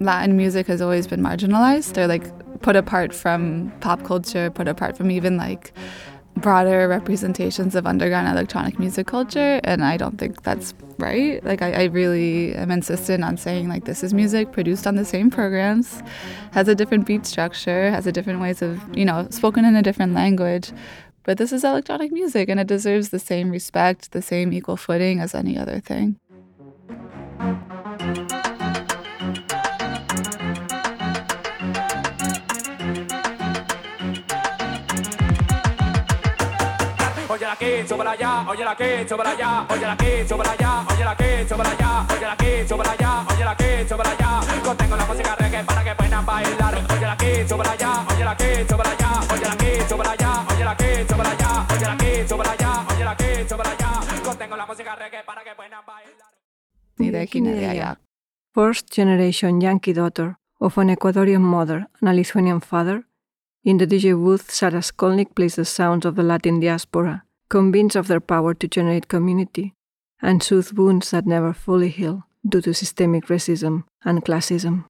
Latin music has always been marginalized or like put apart from pop culture, put apart from even like broader representations of underground electronic music culture and i don't think that's right. Like I, I, really am insistent on saying like this is music produced on the same programs has a different beat structure has a different ways of you know spoken in a different language but this is electronic music and it deserves the same respect the same equal footing as any other thing aquí, súbela allá, oye aquí, súbela allá, oye aquí, súbela allá, oye aquí, súbela allá, oye aquí, súbela allá, oye aquí, súbela allá. Contengo la música reggae para que puedan bailar. Oye aquí, súbela allá, oye aquí, súbela allá, oye aquí, súbela allá, oye aquí, súbela allá, oye aquí, súbela allá, oye aquí, súbela allá. Contengo la música reggae para que puedan bailar. Ni de aquí ni de allá. First generation Yankee daughter of an Ecuadorian mother and a Lithuanian father, in the DJ booth, Sara Skolnick plays the sounds of the Latin diaspora, convinced of their power to generate community and soothe wounds that never fully heal due to systemic racism and classism.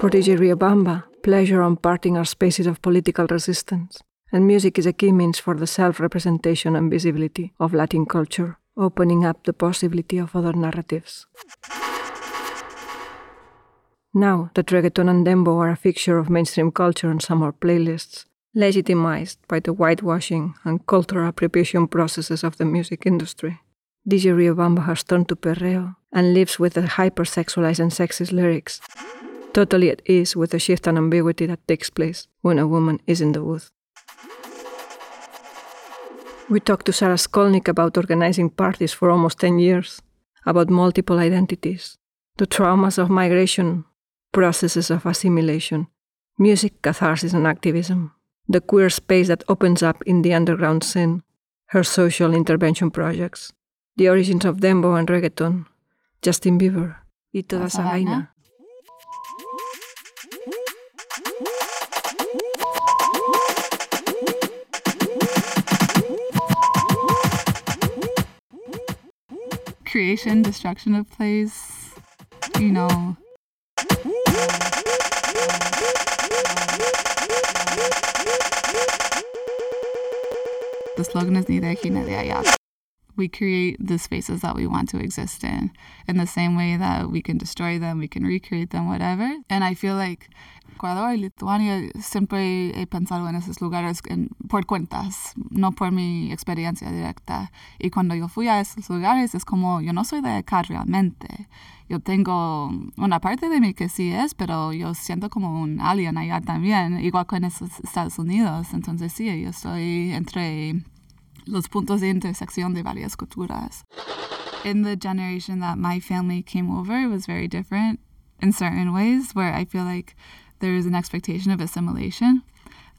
For DJ Riobamba, pleasure on parting are spaces of political resistance, and music is a key means for the self representation and visibility of Latin culture, opening up the possibility of other narratives. Now that reggaeton and dembow are a fixture of mainstream culture on summer playlists, legitimized by the whitewashing and cultural appropriation processes of the music industry, DJ Riobamba has turned to perreo and lives with the hypersexualized and sexist lyrics, totally at ease with the shift and ambiguity that takes place when a woman is in the booth. We talked to Sara Skolnick about organizing parties for almost 10 years, about multiple identities, the traumas of migration processes of assimilation, music, catharsis, and activism, the queer space that opens up in the underground scene, her social intervention projects, the origins of dembow and reggaeton, Justin Bieber, y toda esa vaina. Creation, destruction of place, you know, slogan is neither aquí de allá. We create the spaces that we want to exist in, in the same way that we can destroy them, we can recreate them, whatever. And I feel like Ecuador y Lituania siempre he pensado en esos lugares en, por cuentas, no por mi experiencia directa. Y cuando yo fui a esos lugares es como, yo no soy de acá realmente. Yo tengo una parte de mí que sí es, pero yo siento como un alien allá también, igual con esos Estados Unidos. Entonces sí, yo estoy entre los puntos de intersección de varias culturas. In the generation that my family came over, it was very different in certain ways, where I feel like there is an expectation of assimilation.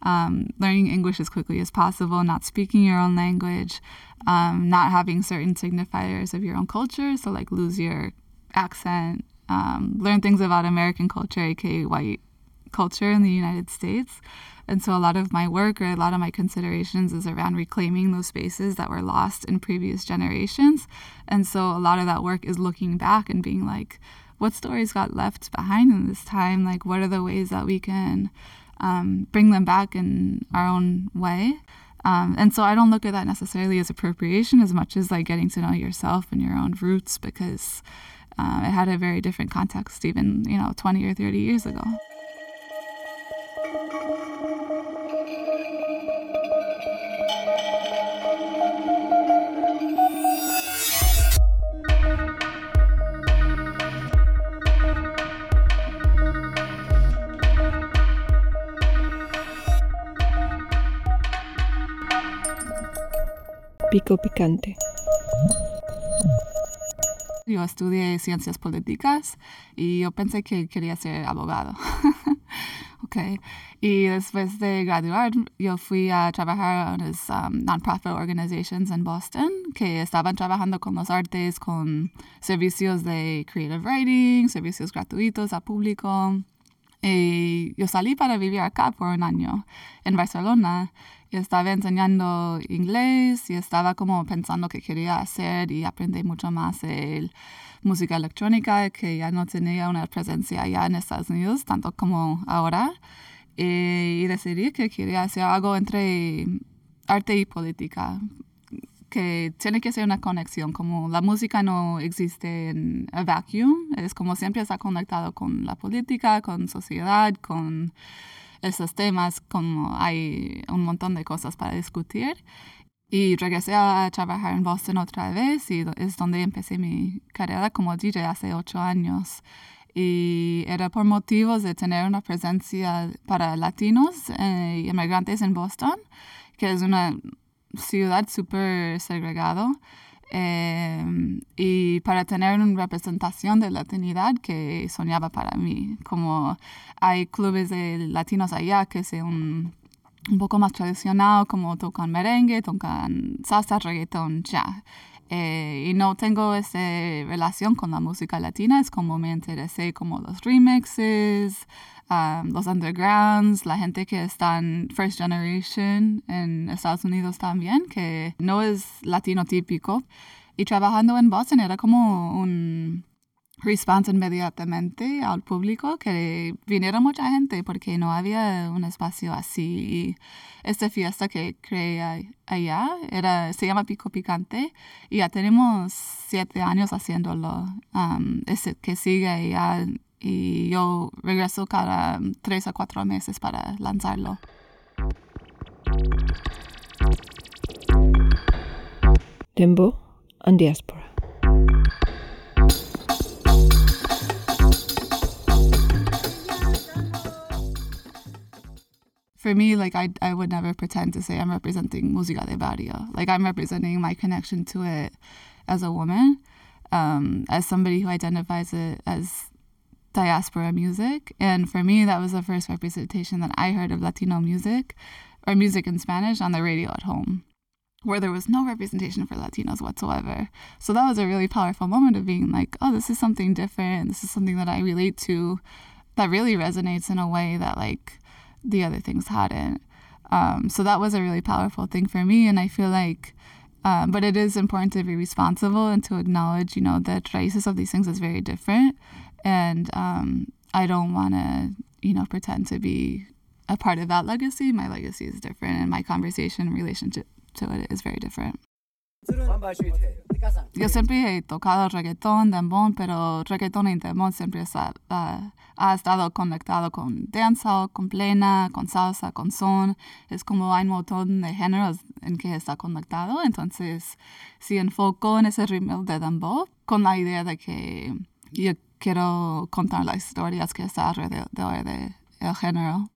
Um, learning English as quickly as possible, not speaking your own language, um, not having certain signifiers of your own culture, so like lose your accent, um, learn things about American culture, aka white culture in the United States. And so a lot of my work or a lot of my considerations is around reclaiming those spaces that were lost in previous generations. And so a lot of that work is looking back and being like, what stories got left behind in this time? Like, what are the ways that we can um, bring them back in our own way? Um, and so I don't look at that necessarily as appropriation as much as like getting to know yourself and your own roots because uh, it had a very different context even, you know, 20 or 30 years ago. Pico picante. Yo estudié ciencias políticas y yo pensé que quería ser abogado. ok. Y después de graduar, yo fui a trabajar en unas um, non-profit organizations en Boston que estaban trabajando con los artes, con servicios de creative writing, servicios gratuitos a público. Y yo salí para vivir acá por un año en Barcelona y estaba enseñando inglés y estaba como pensando qué quería hacer y aprendí mucho más de música electrónica que ya no tenía una presencia allá en Estados Unidos tanto como ahora. Y decidí que quería hacer algo entre arte y política que tiene que ser una conexión, como la música no existe en a vacuum, es como siempre está conectado con la política, con sociedad, con esos temas, como hay un montón de cosas para discutir. Y regresé a trabajar en Boston otra vez y es donde empecé mi carrera como DJ hace ocho años. Y era por motivos de tener una presencia para latinos eh, y inmigrantes en Boston, que es una ciudad súper segregado em, y para tener una representación de latinidad que soñaba para mí. Como hay clubes de latinos allá que son un poco más tradicional, como tocan merengue, tocan salsa, reggaeton, ya. Eh, y no tengo esa relación con la música latina, es como me interesé como los remixes, um, los undergrounds, la gente que está en First Generation en Estados Unidos también, que no es latino típico. Y trabajando en Boston era como un response inmediatamente al público que viniera mucha gente porque no había un espacio así. Y esta fiesta que creé allá era, se llama Pico Picante y ya tenemos siete años haciéndolo, um, que sigue allá y yo regreso cada tres a cuatro meses para lanzarlo. Dembow and Diaspora. For me, like I, I would never pretend to say I'm representing música de barrio. Like I'm representing my connection to it as a woman, um, as somebody who identifies it as diaspora music. And for me, that was the first representation that I heard of Latino music or music in Spanish on the radio at home, where there was no representation for Latinos whatsoever. So that was a really powerful moment of being like, oh, this is something different. This is something that I relate to that really resonates in a way that like the other things hadn't. Um, so that was a really powerful thing for me. And I feel like, um, but it is important to be responsible and to acknowledge, you know, the traces of these things is very different and um, I don't want to, you know, pretend to be a part of that legacy. My legacy is different, and my conversation relationship to it is very different. Yo siempre he tocado reggaetón, dembow, pero reggaetón y dembow siempre ha, uh, ha estado conectado con danza, con plena, con salsa, con son. Es como hay un montón de géneros en que está conectado. Entonces, si enfoco en ese ritmo de dembow, con la idea de que yo quiero contar las historias que está alrededor de el género.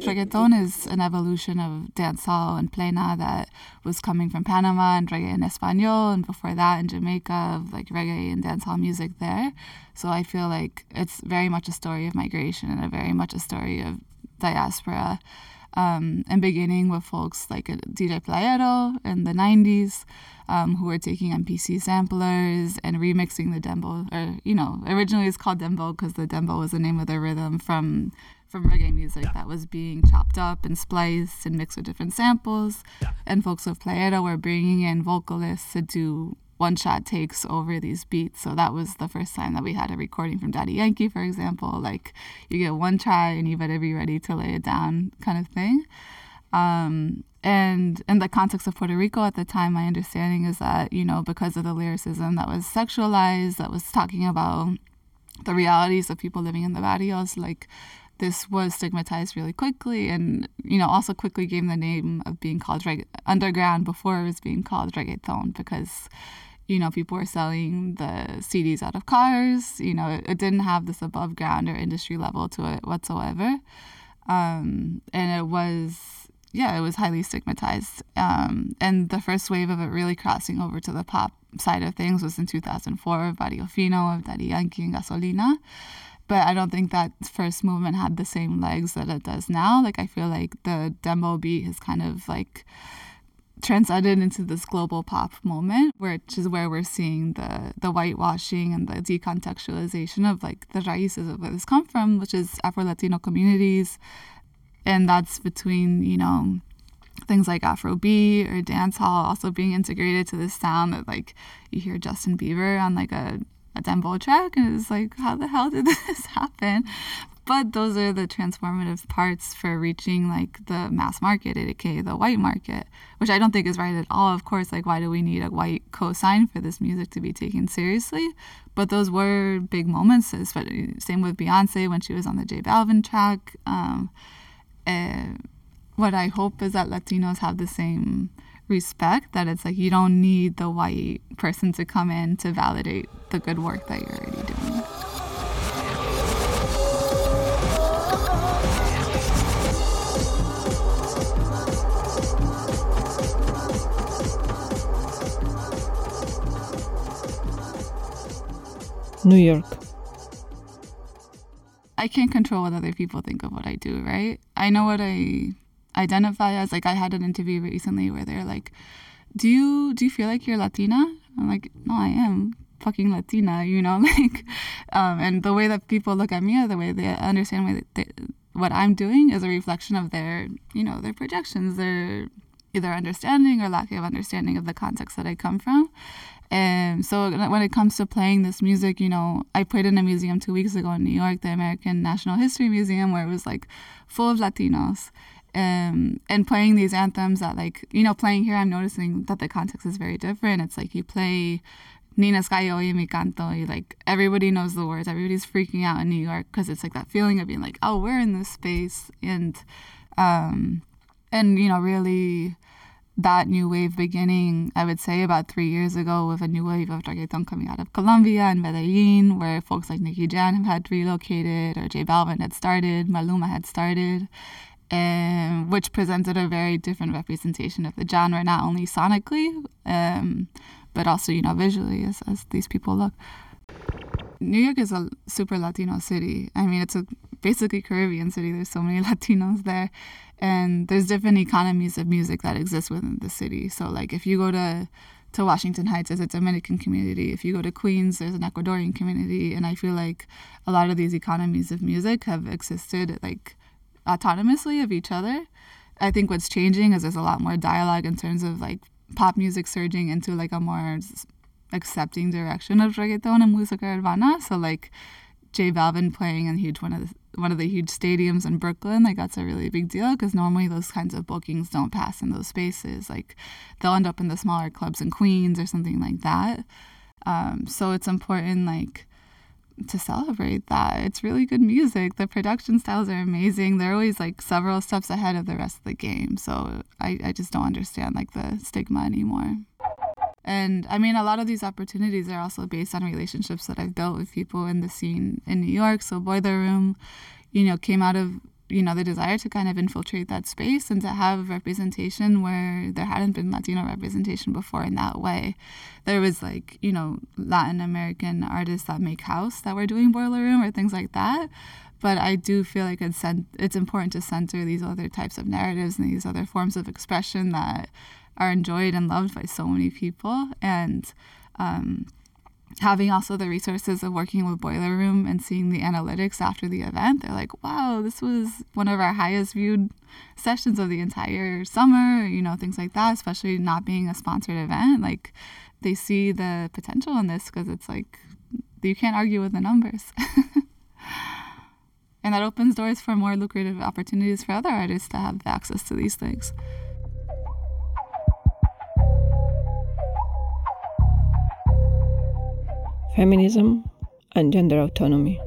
Reggaeton is an evolution of dancehall and plena that was coming from Panama and reggae in Espanol, and before that in Jamaica of like reggae and dancehall music there. So I feel like it's very much a story of migration and a very much a story of diaspora. Um, and beginning with folks like DJ Playero in the 90s, um, who were taking MPC samplers and remixing the dembow. Or you know, originally it's called dembow because the dembow was the name of the rhythm from from reggae music that was being chopped up and spliced and mixed with different samples. And folks of Playero were bringing in vocalists to do one shot takes over these beats. So that was the first time that we had a recording from Daddy Yankee, for example. Like you get one try and you better be ready to lay it down, kind of thing. Um, and in the context of Puerto Rico at the time, my understanding is that, you know, because of the lyricism that was sexualized, that was talking about the realities of people living in the barrios, like this was stigmatized really quickly and, you know, also quickly gave the name of being called reg- underground before it was being called reggaeton because, you know, people were selling the CDs out of cars. You know, it, it didn't have this above ground or industry level to it whatsoever. Um, and it was yeah, it was highly stigmatized. Um, and the first wave of it really crossing over to the pop side of things was in 2004 of Barrio Fino, of Daddy Yankee and Gasolina. But I don't think that first movement had the same legs that it does now. Like, I feel like the dembow beat has kind of like transcended into this global pop moment, which is where we're seeing the the whitewashing and the decontextualization of like the raíces of where this come from, which is Afro Latino communities, and that's between you know things like Afrobeat or dancehall also being integrated to this sound that like you hear Justin Bieber on like a a dembow track and it's like how the hell did this happen but those are the transformative parts for reaching like the mass market aka the white market which i don't think is right at all of course. Like why do we need a white cosign for this music to be taken seriously? But those were big moments same with beyonce when she was on the j balvin track um, uh, what i hope is that latinos have the same respect that it's like you don't need the white person to come in to validate the good work that you're already doing New York. I can't control what other people think of what I do, right? I know what I identify as. Like I had an interview recently where they're like, "Do you do you feel like you're Latina?" I'm like, "No, I am fucking Latina," you know, like, um, and the way that people look at me or the way they understand what, they, what I'm doing is a reflection of their, you know, their projections, their either understanding or lack of understanding of the context that I come from. And so when it comes to playing this music, you know, I played in a museum two weeks ago in New York, the American National History Museum, where it was like full of Latinos. Um, and playing these anthems that like, you know, playing here, I'm noticing that the context is very different. It's like you play Nina's Gallo y Mi Canto, you like everybody knows the words. Everybody's freaking out in New York because it's like that feeling of being like, oh, we're in this space. And, um, and, you know, really that new wave beginning, I would say, about three years ago with a new wave of reggaeton coming out of Colombia and Medellin, where folks like Nicky Jam had relocated, or J Balvin had started, Maluma had started, and which presented a very different representation of the genre, not only sonically, um, but also, you know, visually as, as these people look. New York is a super Latino city. I mean, it's a basically Caribbean city. There's so many Latinos there and there's different economies of music that exist within the city. So like if you go to to Washington Heights, there's a Dominican community. If you go to Queens, there's an Ecuadorian community, and I feel like a lot of these economies of music have existed like autonomously of each other. I think what's changing is there's a lot more dialogue in terms of like pop music surging into like a more accepting direction of reggaeton and música urbana. So like J Balvin playing in huge one of the one of the huge stadiums in Brooklyn, like that's a really big deal because normally those kinds of bookings don't pass in those spaces. Like they'll end up in the smaller clubs in Queens or something like that. Um, so it's important, like, to celebrate that. It's really good music. The production styles are amazing. They're always like several steps ahead of the rest of the game. So I, I just don't understand like the stigma anymore. And I mean, a lot of these opportunities are also based on relationships that I've built with people in the scene in New York. So Boiler Room, you know, came out of you know the desire to kind of infiltrate that space and to have representation where there hadn't been Latino representation before in that way. There was like you know Latin American artists that make house that were doing Boiler Room or things like that. But I do feel like it's it's important to center these other types of narratives and these other forms of expression that are enjoyed and loved by so many people. And um, having also the resources of working with Boiler Room and seeing the analytics after the event, they're like, wow, this was one of our highest viewed sessions of the entire summer, you know, things like that, especially not being a sponsored event. Like, they see the potential in this because it's like, you can't argue with the numbers. and that opens doors for more lucrative opportunities for other artists to have access to these things. Feminism, and gender autonomy.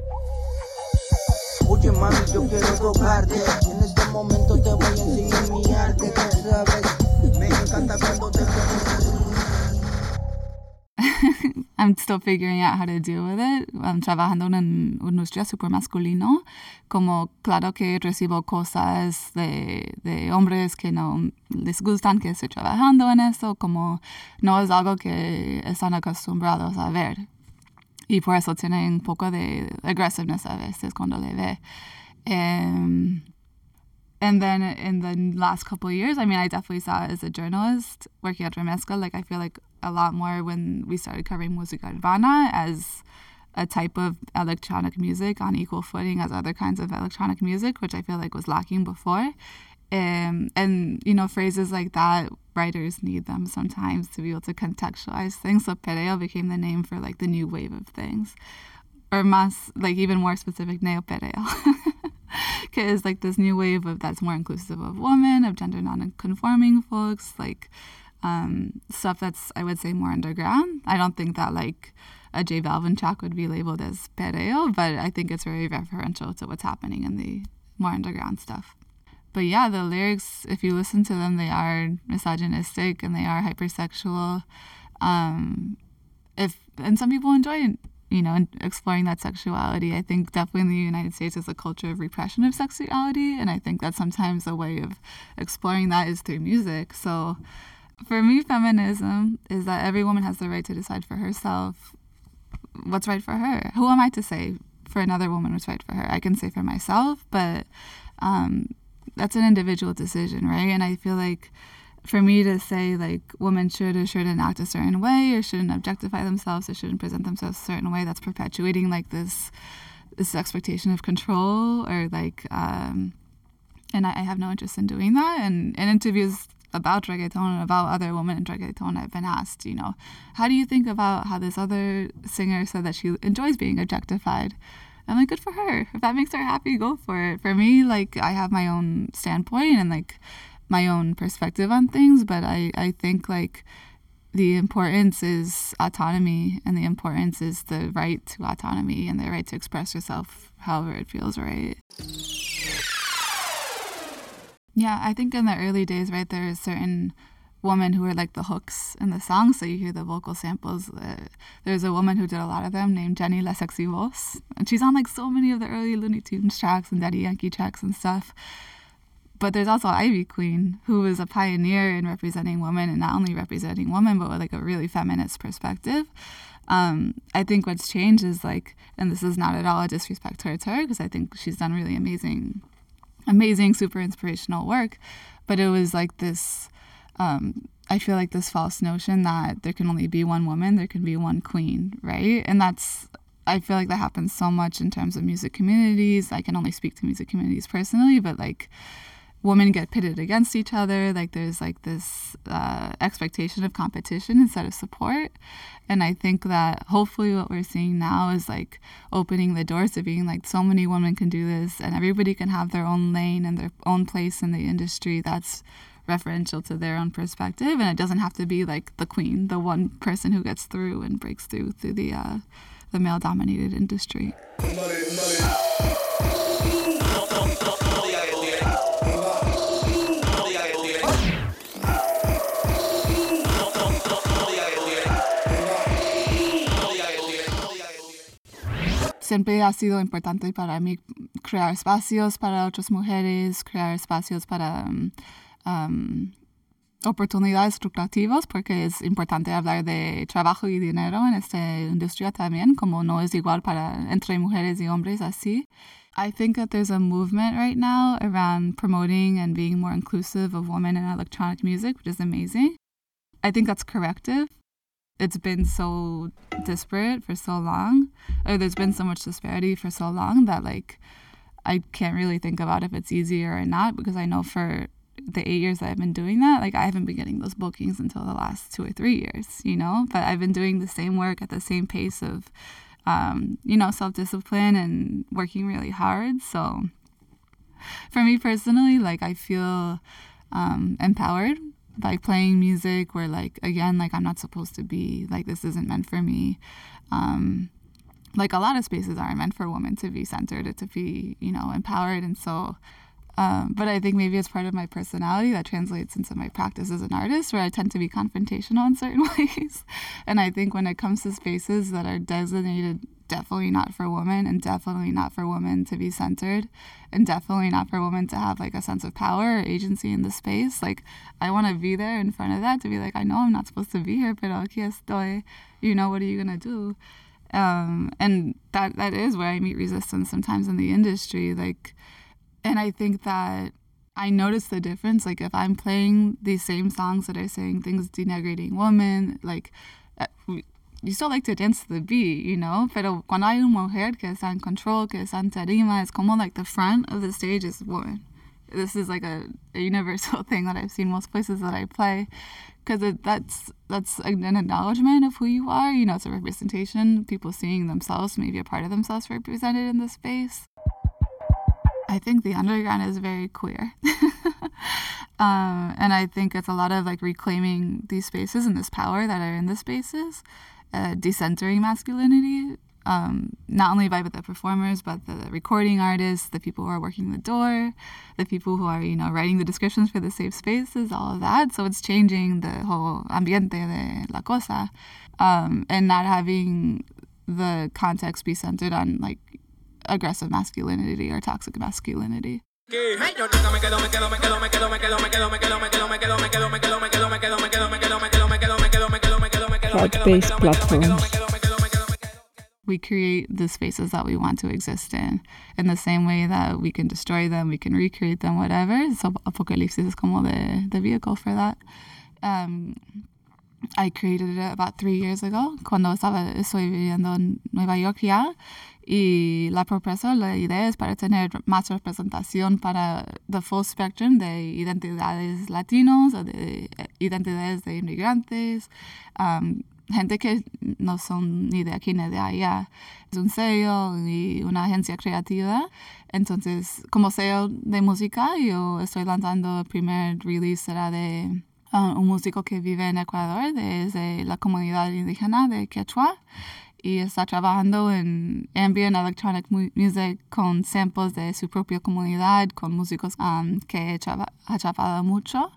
Oye, mami, yo quiero tocarte. En este momento te voy a enseñar mi arte. sabes, me encanta cuando te I'm still figuring out how to deal with it. I'm trabajando en una industria super masculino. Como claro que recibo cosas de, de hombres que no les gustan que estoy trabajando en eso, como no es algo que están acostumbrados a ver y por eso tiene un poco de aggressiveness a veces cuando le ve. Eh, and then in the last couple of years, I mean, I definitely saw as a journalist working at Remezcla. Like, I feel like a lot more when we started covering música urbana as a type of electronic music on equal footing as other kinds of electronic music, which I feel like was lacking before. Um, and, you know, phrases like that, writers need them sometimes to be able to contextualize things. So perreo became the name for like the new wave of things. Or más, like even more specific, neo perreo. Because like this new wave of that's more inclusive of women, of gender non-conforming folks, like um, stuff that's I would say more underground. I don't think that like a J Balvin track would be labeled as perreo, but I think it's very referential to what's happening in the more underground stuff. But yeah, the lyrics, if you listen to them, they are misogynistic and they are hypersexual. Um, if and some people enjoy you know exploring that sexuality. I think definitely in the United States there's a culture of repression of sexuality, and I think that sometimes a way of exploring that is through music. So for me, feminism is that every woman has the right to decide for herself what's right for her. Who am I to say for another woman what's right for her? I can say for myself, but um, that's an individual decision, right? And I feel like for me to say like women should or shouldn't act a certain way or shouldn't objectify themselves or shouldn't present themselves a certain way, that's perpetuating like this this expectation of control or like um, and I, I have no interest in doing that. And in interviews about reggaeton and about other women in reggaeton, I've been asked, you know, how do you think about how this other singer said that she enjoys being objectified? I'm like, good for her. If that makes her happy, go for it. For me, like, I have my own standpoint and like my own perspective on things, but I, I think like the importance is autonomy and the importance is the right to autonomy and the right to express yourself however it feels right. Yeah, I think in the early days, right, there is certain women who are like the hooks in the song, so you hear the vocal samples. Uh, there's a woman who did a lot of them named Jenny La Sexy Voz, and she's on like so many of the early Luny Tunes tracks and Daddy Yankee tracks and stuff. But there's also Ivy Queen, who was a pioneer in representing women and not only representing women, but with like a really feminist perspective. Um, I think what's changed is like, and this is not at all a disrespect towards her, because I think she's done really amazing amazing, super inspirational work. But it was like this, um, I feel like this false notion that there can only be one woman, there can be one queen, right? And that's, I feel like that happens so much in terms of music communities. I can only speak to music communities personally, but like, women get pitted against each other. Like there's like this uh, expectation of competition instead of support. And I think that hopefully what we're seeing now is like opening the doors to being like so many women can do this and everybody can have their own lane and their own place in the industry that's referential to their own perspective. And it doesn't have to be like the queen, the one person who gets through and breaks through through the uh, the male dominated industry. siempre ha sido importante para mí crear espacios para otras mujeres, crear espacios para um, um, oportunidades lucrativas, porque es importante hablar de trabajo y dinero en esta industria también, como no es igual para entre mujeres y hombres así. I think that there's a movement right now around promoting and being more inclusive of women in electronic music, which is amazing. I think that's corrective it's been so disparate for so long, or there's been so much disparity for so long that like I can't really think about if it's easier or not because I know for the eight years that I've been doing that, like I haven't been getting those bookings until the last two or three years, you know. But I've been doing the same work at the same pace of, um, you know, self discipline and working really hard. So for me personally, like I feel um, empowered by playing music where like again like i'm not supposed to be like this isn't meant for me um like a lot of spaces aren't meant for women to be centered to be you know empowered and so um, but I think maybe it's part of my personality that translates into my practice as an artist, where I tend to be confrontational in certain ways. and I think when it comes to spaces that are designated definitely not for women and definitely not for women to be centered and definitely not for women to have like a sense of power or agency in the space like i want to be there in front of that to be like i know i'm not supposed to be here pero aquí estoy you know what are you going to do um, and that that is where i meet resistance sometimes in the industry like and i think that I notice the difference. Like if I'm playing these same songs that are saying things denigrating women, like uh, you still like to dance to the beat, you know. Pero cuando hay una mujer que está en control, que está en tarima, it's como like the front of the stage is woman. This is like a, a universal thing that I've seen most places that I play, because that's that's an acknowledgement of who you are. You know, it's a representation. People seeing themselves, maybe a part of themselves represented in the space. I think the underground is very queer. um, and I think it's a lot of like reclaiming these spaces and this power that are in the spaces, uh, decentering masculinity, um, not only by the performers, but the recording artists, the people who are working the door, the people who are, you know, writing the descriptions for the safe spaces, all of that. So it's changing the whole ambiente de la cosa um, and not having the context be centered on like aggressive masculinity or toxic masculinity. Cloud-based. We create the spaces that we want to exist in. In the same way that we can destroy them, we can recreate them, whatever. So Apocalipsis is como the, the vehicle for that. Um, I created it about three years ago, cuando estaba, estoy viviendo en Nueva York ya. Y la propuesta, la idea es para tener más representación para the full spectrum de identidades latinos o de identidades de inmigrantes, um, gente que no son ni de aquí ni de allá. Es un sello y una agencia creativa. Entonces, como sello de música, yo estoy lanzando el primer release será de uh, un músico que vive en Ecuador, desde la comunidad indígena de Quechua y está trabajando en ambient electronic music con samples de su propia comunidad, con músicos um, que ha trabajado mucho.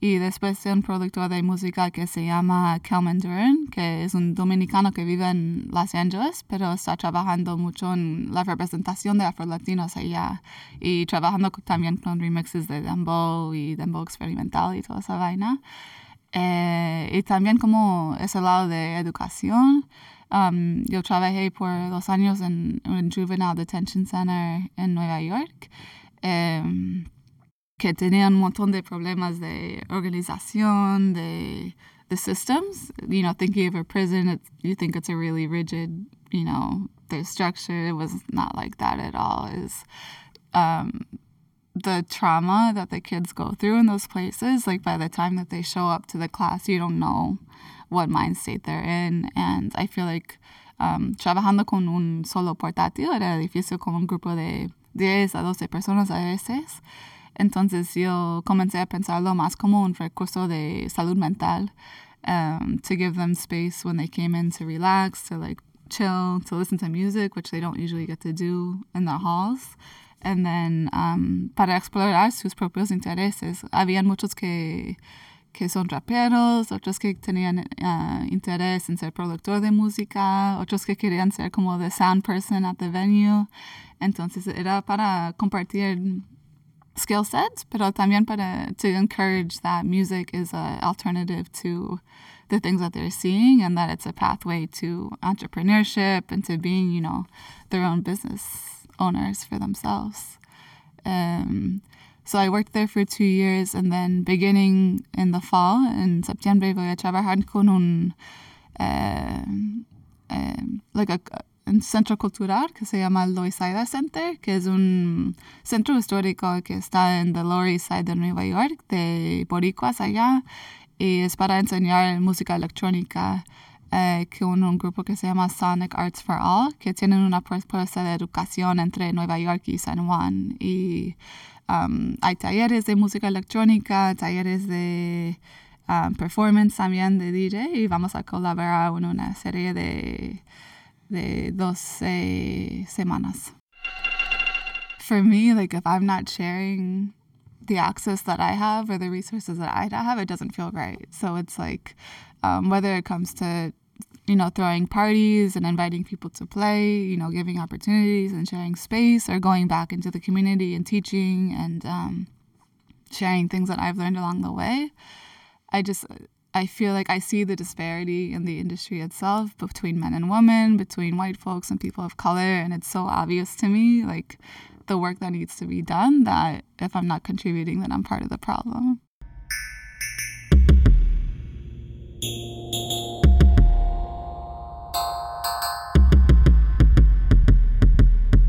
Y después de un productor de música que se llama Kelman Duran, que es un dominicano que vive en Los Ángeles, pero está trabajando mucho en la representación de afrolatinos allá y trabajando también con remixes de dembow y dembow experimental y toda esa vaina. Eh, y también como ese lado de educación. Um, yo trabajé por dos años en un Juvenile Detention Center en Nueva York, um, que tenía un montón de problemas de organización, de the systems. You know, thinking of a prison, you think it's a really rigid, you know, the structure. It was not like that at all. Is um, the trauma that the kids go through in those places, like by the time that they show up to the class, you don't know what mind state they're in. And I feel like um, trabajando con un solo portátil era difícil con un grupo de 10 a 12 personas a veces. Entonces yo comencé a pensarlo más como un recurso de salud mental um, to give them space when they came in to relax, to like chill, to listen to music, which they don't usually get to do in the halls. And then um, para explorar sus propios intereses. Habían muchos que que son raperos, otros que tenían uh, interés en ser productor de música, otros que querían ser como the sound person at the venue. Entonces era para compartir skill sets, pero también para to encourage that music is an alternative to the things that they're seeing and that it's a pathway to entrepreneurship and to being, you know, their own business owners for themselves. Um, so I worked there for two years, and then beginning in the fall, in septiembre, voy a trabajar con un, uh, uh, like a, un centro cultural que se llama Loisaida Center, que es un centro histórico que está en the Lower East Side de Nueva York, de boricuas allá, y es para enseñar música electrónica eh, con un grupo que se llama Sonic Arts for All, que tienen una propuesta de educación entre Nueva York y San Juan. Y um, hay talleres de música electrónica, talleres de um, performance también de DJ y vamos a colaborar en una serie de, de 12 semanas. For me, like if I'm not sharing the access that I have or the resources that I have, it doesn't feel right. So it's like um, whether it comes to you know, throwing parties and inviting people to play, you know, giving opportunities and sharing space, or going back into the community and teaching and um, sharing things that I've learned along the way. I just, I feel like I see the disparity in the industry itself between men and women, between white folks and people of color, and it's so obvious to me. Like, the work that needs to be done that if I'm not contributing, then I'm part of the problem.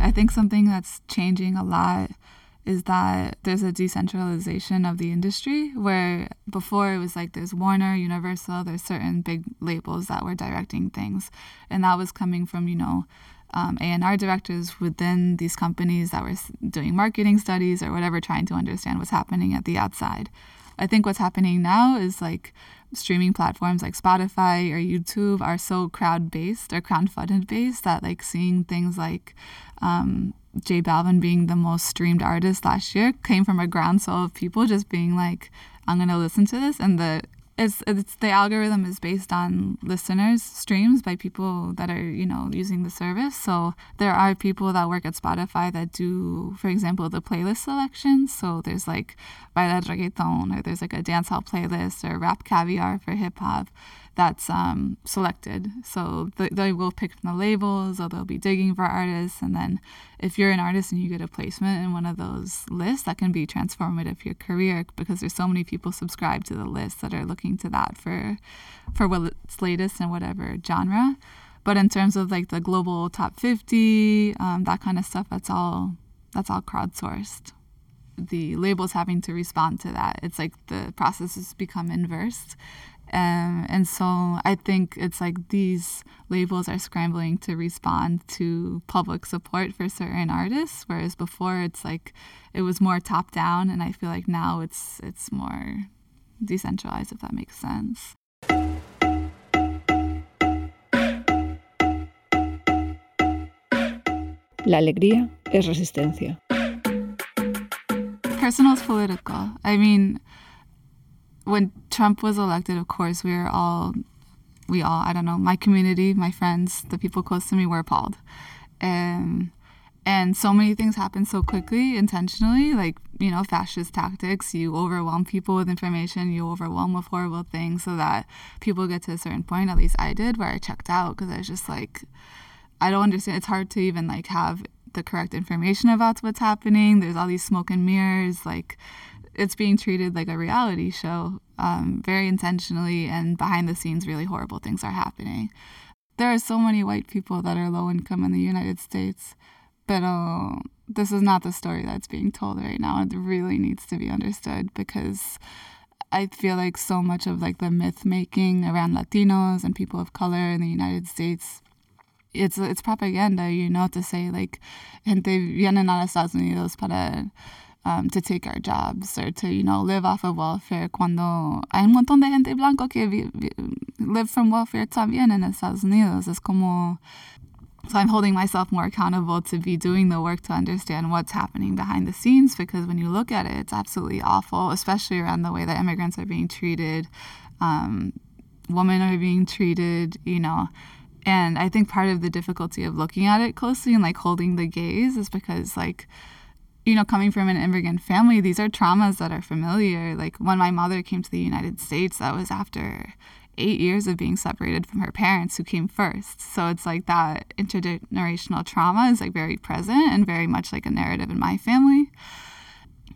I think something that's changing a lot is that there's a decentralization of the industry where before it was like there's Warner, Universal, there's certain big labels that were directing things. And that was coming from, you know, um, A&R directors within these companies that were doing marketing studies or whatever, trying to understand what's happening at the outside. I think what's happening now is like streaming platforms like Spotify or YouTube are so crowd based or crowdfunded based that like seeing things like um, J Balvin being the most streamed artist last year came from a groundswell of people just being like, I'm gonna listen to this, and the it's, it's the algorithm is based on listeners streams by people that are you know using the service. So there are people that work at spotify that do for example the playlist selection. So there's like baila reggaeton or there's like a dancehall playlist or rap caviar for hip-hop that's um, selected. So th- they will pick from the labels or they'll be digging for artists. And then if you're an artist and you get a placement in one of those lists, that can be transformative for your career because there's so many people subscribed to the list that are looking to that for, for what's latest and whatever genre. But in terms of like the global top 50, um, that kind of stuff, that's all that's all crowdsourced the labels having to respond to that. It's like the process has become inversed. Um, and so I think it's like these labels are scrambling to respond to public support for certain artists, whereas before it's like it was more top down, and I feel like now it's it's more decentralized, if that makes sense. La alegría es resistencia. Personal is political. I mean, when Trump was elected, of course, we were all, we all, I don't know, my community, my friends, the people close to me were appalled. And, and so many things happen so quickly, intentionally, like, you know, fascist tactics. You overwhelm people with information, you overwhelm with horrible things so that people get to a certain point, at least I did, where I checked out because I was just like, I don't understand. It's hard to even like have the correct information about what's happening. There's all these smoke and mirrors, like, it's being treated like a reality show um, very intentionally and behind the scenes really horrible things are happening. There are so many white people that are low income in the united states but uh, this is not the story that's being told right now. It really needs to be understood because i feel like so much of like the myth making around latinos and people of color in the united states it's it's propaganda you know to say like gente vienen a estados unidos para um, to take our jobs or to, you know, live off of welfare cuando hay un montón de gente blanco que vi, vi, live from welfare también en Estados Unidos. Es como, so I'm holding myself more accountable to be doing the work to understand what's happening behind the scenes because when you look at it, it's absolutely awful, especially around the way that immigrants are being treated, um, women are being treated, you know. And I think part of the difficulty of looking at it closely and like holding the gaze is because like you know, coming from an immigrant family, these are traumas that are familiar. Like when my mother came to the United States, that was after eight years of being separated from her parents who came first. So it's like that intergenerational trauma is like very present and very much like a narrative in my family.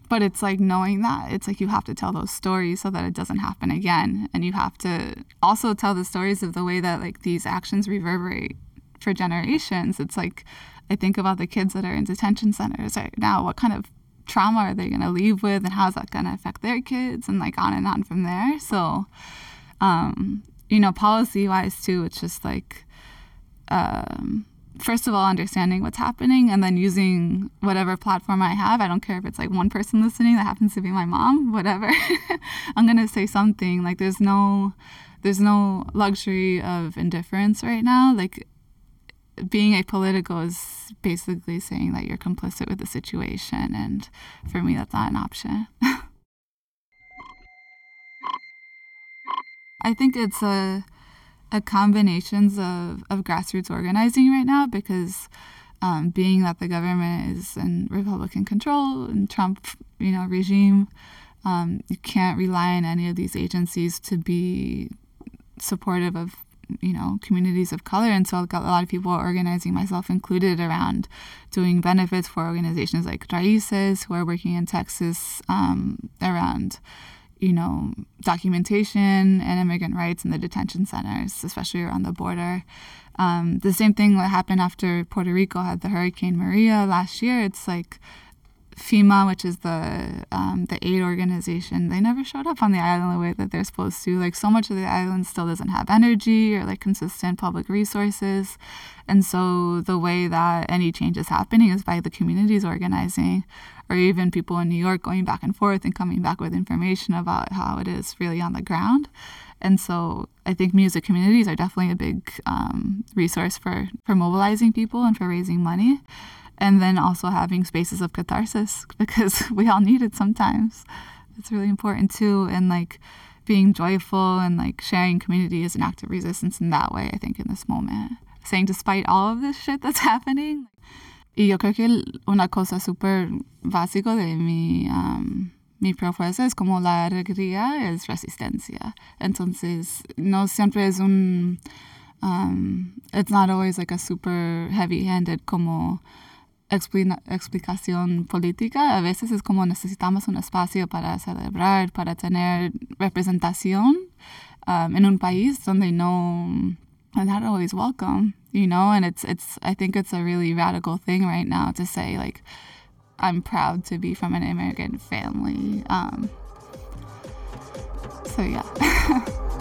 But it's like knowing that it's like you have to tell those stories so that it doesn't happen again. And you have to also tell the stories of the way that like these actions reverberate for generations. It's like I think about the kids that are in detention centers right now. What kind of trauma are they going to leave with, and how's that going to affect their kids, and like on and on from there. So, um, you know, policy wise too, it's just like, um, first of all, understanding what's happening, and then using whatever platform I have. I don't care if it's like one person listening that happens to be my mom, whatever. I'm gonna say something. Like, there's no, there's no luxury of indifference right now. Like being apolitical is basically saying that you're complicit with the situation, and for me, that's not an option. I think it's a a combinations of, of grassroots organizing right now because um, being that the government is in Republican control and Trump, you know, regime, um, you can't rely on any of these agencies to be supportive of you know communities of color. And so I've got a lot of people organizing myself included around doing benefits for organizations like Raices who are working in Texas um, around you know documentation and immigrant rights in the detention centers especially around the border. Um, the same thing that happened after Puerto Rico had the Hurricane Maria last year. It's like FEMA, which is the um, the aid organization, they never showed up on the island the way that they're supposed to. Like so much of the island still doesn't have energy or like consistent public resources, and so the way that any change is happening is by the communities organizing, or even people in New York going back and forth and coming back with information about how it is really on the ground. And so I think music communities are definitely a big um, resource for for mobilizing people and for raising money and then also having spaces of catharsis because we all need it sometimes. It's really important too, and like being joyful and like sharing community is an act of resistance in that way. I think in this moment, saying despite all of this shit that's happening. Y yo creo que una cosa súper básico de mi um, mi propuesta es como la alegría es resistencia. Entonces, no siempre es un. Um, it's not always like a super heavy handed como explicación política. A veces es como necesitamos un espacio para celebrar, para tener representación um, en un país donde no not always welcome, you know. And it's it's I think it's a really radical thing right now to say like I'm proud to be from an immigrant family. Um, so yeah.